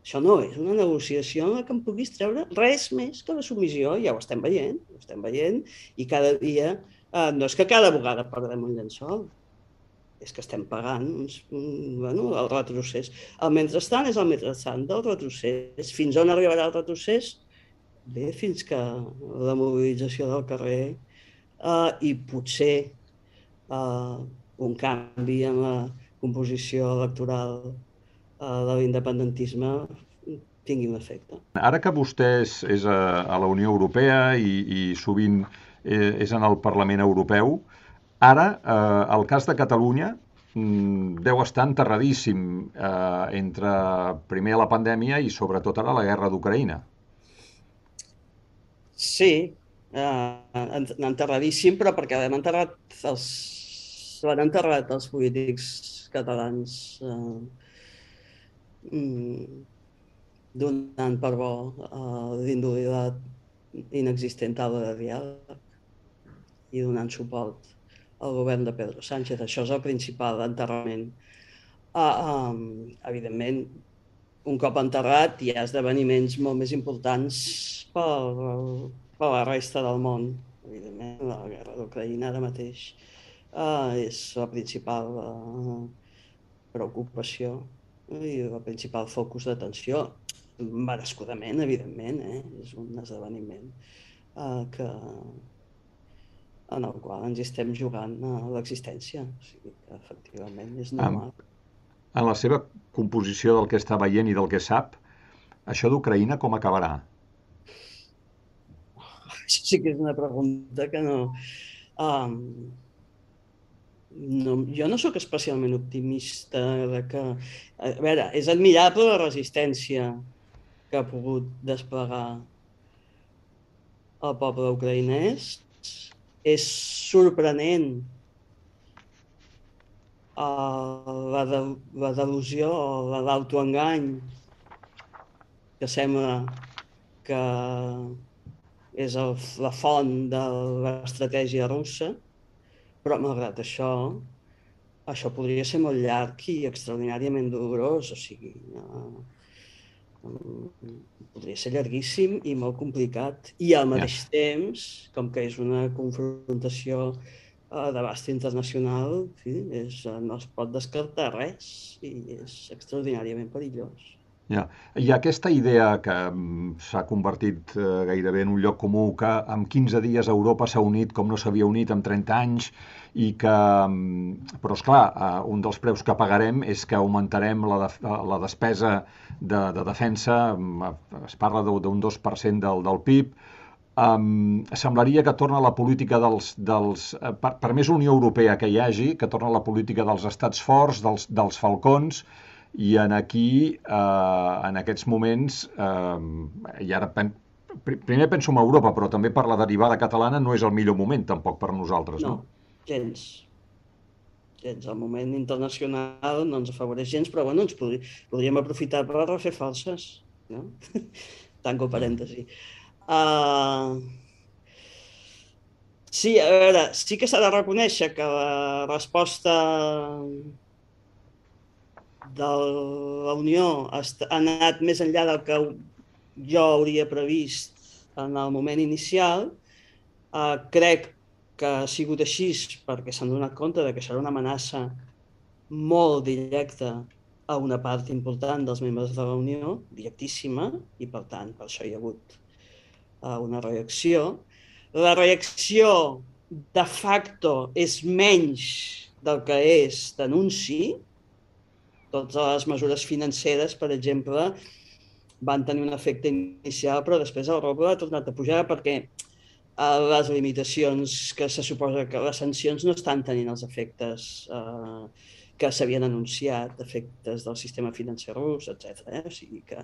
Això no és una negociació en la que em puguis treure res més que la submissió. Ja ho estem veient, ho estem veient, i cada dia, eh, no és que cada vegada perdem un llençol, és que estem pagant uns, un, bueno, el retrocés. El mentrestant és el mentrestant del retrocés. Fins on arribarà el retrocés? bé, fins que la mobilització del carrer eh, i potser eh, un canvi en la composició electoral de l'independentisme tingui un efecte. Ara que vostè és, a, a la Unió Europea i, i sovint eh, és en el Parlament Europeu, ara eh, el cas de Catalunya mm, deu estar enterradíssim eh, entre primer la pandèmia i sobretot ara la guerra d'Ucraïna. Sí, eh, enterradíssim, però perquè l'hem enterrat els... l'han enterrat els polítics catalans eh, donant per bo eh, l'indulitat inexistent taula de diàleg i donant suport al govern de Pedro Sánchez. Això és el principal enterrament. Uh, um, evidentment, un cop enterrat hi ha esdeveniments molt més importants per, per la resta del món. Evidentment, la guerra d'Ucraïna ara mateix uh, és la principal uh, preocupació i el principal focus d'atenció. Merescudament, evidentment, eh? és un esdeveniment uh, que, en el qual ens estem jugant a l'existència. O sigui que, efectivament, és normal. En la seva composició del que està veient i del que sap, això d'Ucraïna com acabarà? Això sí que és una pregunta que no... Um, no, jo no sóc especialment optimista de que... A veure, és admirable la resistència que ha pogut desplegar el poble ucraïnès. És sorprenent uh, la, de, la delusió, l'autoengany que sembla que és el, la font de l'estratègia russa, però malgrat això, això podria ser molt llarg i extraordinàriament dolorós, o sigui, no, podria ser llarguíssim i molt complicat. I al mateix ja. temps, com que és una confrontació uh, d'abast internacional, sí, és, no es pot descartar res i és extraordinàriament perillós. Ja. Ha aquesta idea que mm, s'ha convertit eh, gairebé en un lloc comú que en 15 dies Europa s'ha unit com no s'havia unit en 30 anys i que, mm, però és clar, eh, un dels preus que pagarem és que augmentarem la, de, la despesa de, de defensa, mm, es parla d'un 2% del, del PIB, Um, semblaria que torna la política dels... dels eh, per, per més Unió Europea que hi hagi, que torna la política dels estats forts, dels, dels falcons, i en aquí, eh, en aquests moments, eh, i ara pen, primer penso en Europa, però també per la derivada catalana no és el millor moment tampoc per nosaltres, no? No, gens. gens. El moment internacional no ens afavoreix gens, però bueno, ens podri, podríem aprofitar per refer forces. No? Tanco parèntesi. Uh, sí, a veure, sí que s'ha de reconèixer que la resposta de la Unió ha anat més enllà del que jo hauria previst en el moment inicial. Uh, crec que ha sigut així perquè s'han donat compte de que serà una amenaça molt directa a una part important dels membres de la Unió, directíssima, i per tant, per això hi ha hagut uh, una reacció. La reacció de facto és menys del que és denunci. Totes les mesures financeres, per exemple, van tenir un efecte inicial, però després el roble ha tornat a pujar perquè les limitacions que se suposa que les sancions no estan tenint els efectes eh, que s'havien anunciat, efectes del sistema financer rus, etc. Eh? O sigui que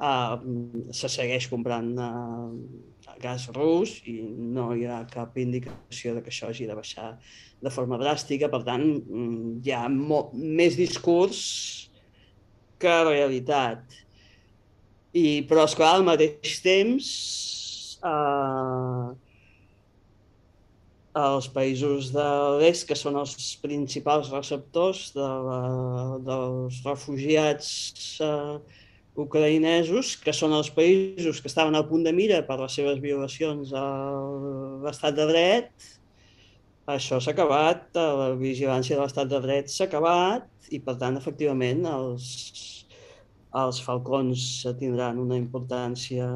eh, se segueix comprant eh, gas rus i no hi ha cap indicació de que això hagi de baixar de forma dràstica. Per tant, mm, hi ha més discurs que realitat. I, però, esclar, al mateix temps, eh, els països de l'est, que són els principals receptors de la, dels refugiats uh, ucraïnesos, que són els països que estaven al punt de mira per les seves violacions a l'estat de dret, això s'ha acabat, la vigilància de l'estat de dret s'ha acabat i, per tant, efectivament, els, els falcons tindran una importància,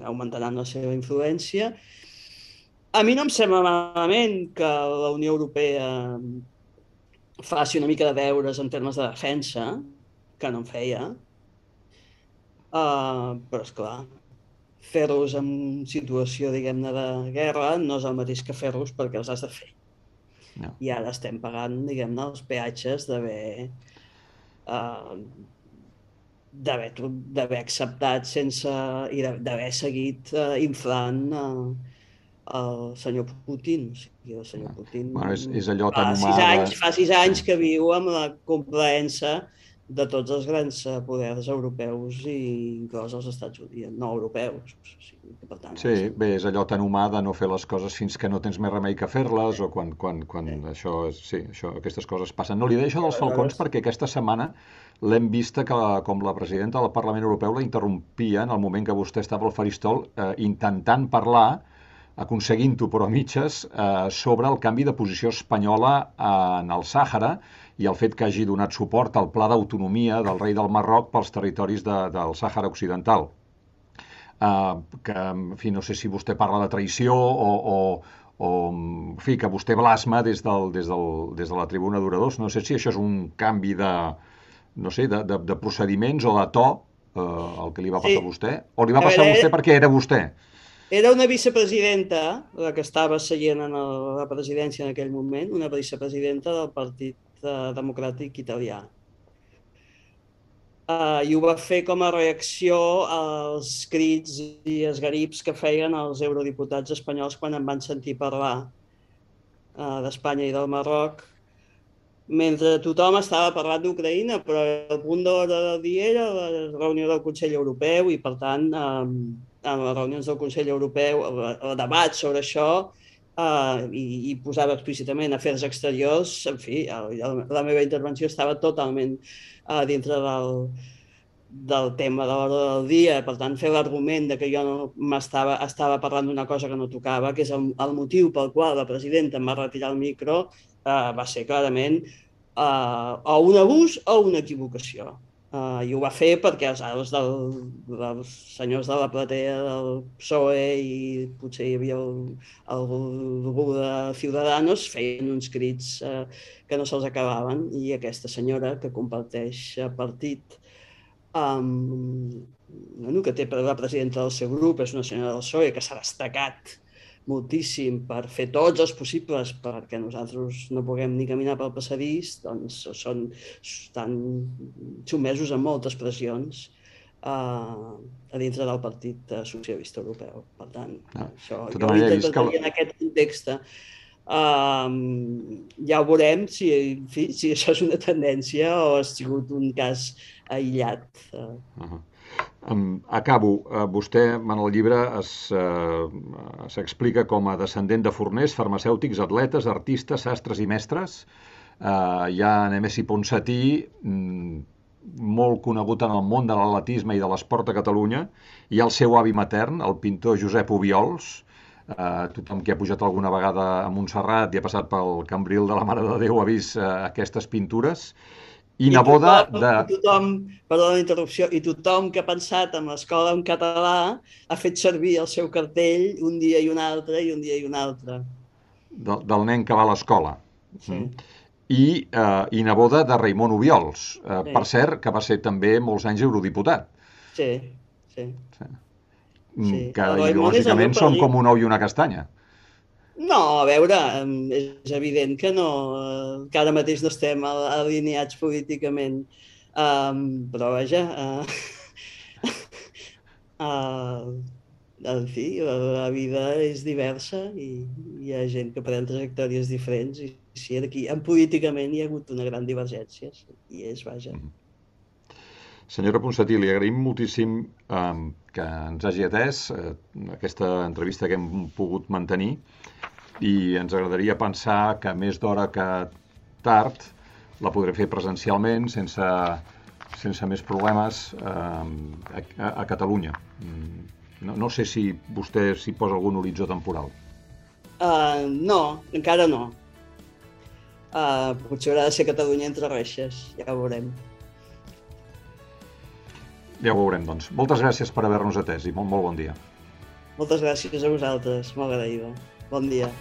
augmentaran la seva influència. A mi no em sembla malament que la Unió Europea faci una mica de deures en termes de defensa, que no en feia, uh, però és clar, fer-los en situació, diguem-ne, de guerra no és el mateix que fer-los perquè els has de fer. No. I ara estem pagant, diguem-ne, els peatges d'haver uh, d'haver acceptat sense i d'haver seguit uh, inflant uh, el senyor Putin. O sigui, el senyor Putin bueno, és, és allò tan fa sis, anys, fa sis anys que viu amb la complaença de tots els grans eh, poders europeus i inclòs els Estats Units, no europeus. O sigui, per tant, sí, és... bé, és allò tan humà de no fer les coses fins que no tens més remei que fer-les o quan, quan, quan sí. això, és, sí, això, aquestes coses passen. No, li deia això dels falcons perquè aquesta setmana l'hem vista que la, com la presidenta del Parlament Europeu la interrompia en el moment que vostè estava al faristol eh, intentant parlar aconseguint-ho però a mitges, eh, sobre el canvi de posició espanyola en el Sàhara i el fet que hagi donat suport al pla d'autonomia del rei del Marroc pels territoris de, del Sàhara Occidental. Eh, que, en fi, no sé si vostè parla de traïció o, o, o en fi, que vostè blasma des, del, des, del, des de la tribuna d'oradors. No sé si això és un canvi de, no sé, de, de, de procediments o de to, eh, el que li va passar sí. a vostè, o li va passar a, veure, a vostè perquè era vostè. Era una vicepresidenta, la que estava seient en el, la presidència en aquell moment, una vicepresidenta del Partit uh, Democràtic Italià. Uh, I ho va fer com a reacció als crits i esgarips que feien els eurodiputats espanyols quan em van sentir parlar uh, d'Espanya i del Marroc, mentre tothom estava parlant d'Ucraïna, però el punt d'hora del dia era la reunió del Consell Europeu i, per tant, um, en les reunions del Consell Europeu, el, el debat sobre això, eh, i, i posava explícitament afers exteriors, en fi, el, el, la meva intervenció estava totalment eh, dintre del, del tema de l'hora del dia, per tant, fer l'argument de que jo no m'estava estava parlant d'una cosa que no tocava, que és el, el motiu pel qual la presidenta em va retirar el micro, eh, va ser clarament eh, o un abús o una equivocació. Uh, I ho va fer perquè els arbres del, dels senyors de la platea del PSOE i potser hi havia algú de Ciudadanos feien uns crits uh, que no se'ls acabaven. I aquesta senyora que comparteix partit um, bueno, que té per la presidenta del seu grup, és una senyora del PSOE que s'ha destacat moltíssim per fer tots els possibles perquè nosaltres no puguem ni caminar pel passadís, doncs són, estan sotmesos a moltes pressions uh, a dintre del Partit Socialista Europeu. Per tant, no, això jo ho interpretaria que... en aquest context Um, ja ho veurem si, en fi, si això és una tendència o ha sigut un cas aïllat. Uh -huh. Acabo. Uh, vostè, en el llibre, s'explica uh, com a descendent de forners, farmacèutics, atletes, artistes, sastres i mestres. Uh, hi ha Nemesi Ponsatí, mm, molt conegut en el món de l'atletisme i de l'esport a Catalunya, i el seu avi matern, el pintor Josep Ubiols, eh, tothom que ha pujat alguna vegada a Montserrat i ha passat pel Cambril de la Mare de Déu ha vist eh, aquestes pintures, i, I neboda tothom, de... I tothom, perdó la interrupció, i tothom que ha pensat en l'escola en català ha fet servir el seu cartell un dia i un altre i un dia i un altre. Del, del nen que va a l'escola. Sí. Mm. I, eh, I neboda de Raimon Ubiols, eh, sí. per cert, que va ser també molts anys eurodiputat. Sí, sí. sí. Mm, sí. Que ideològicament són com un ou i una castanya. No, a veure, és evident que no, que ara mateix no estem alineats políticament, um, però vaja, uh, uh, en fi, la, la vida és diversa i hi ha gent que pren trajectòries diferents i si aquí, en políticament hi ha hagut una gran divergència i és, vaja. Mm. Senyora Ponsatí, li agraïm moltíssim eh, que ens hagi atès eh, aquesta entrevista que hem pogut mantenir i ens agradaria pensar que més d'hora que tard la podré fer presencialment sense, sense més problemes eh, a, a Catalunya. Mm, no, no sé si vostè s'hi posa algun horitzó temporal. Uh, no, encara no. Uh, potser haurà de ser Catalunya entre reixes, ja ho veurem. Ja ho veurem, doncs. Moltes gràcies per haver-nos atès i molt, molt bon dia. Moltes gràcies a vosaltres, molt agraïda. Bon dia.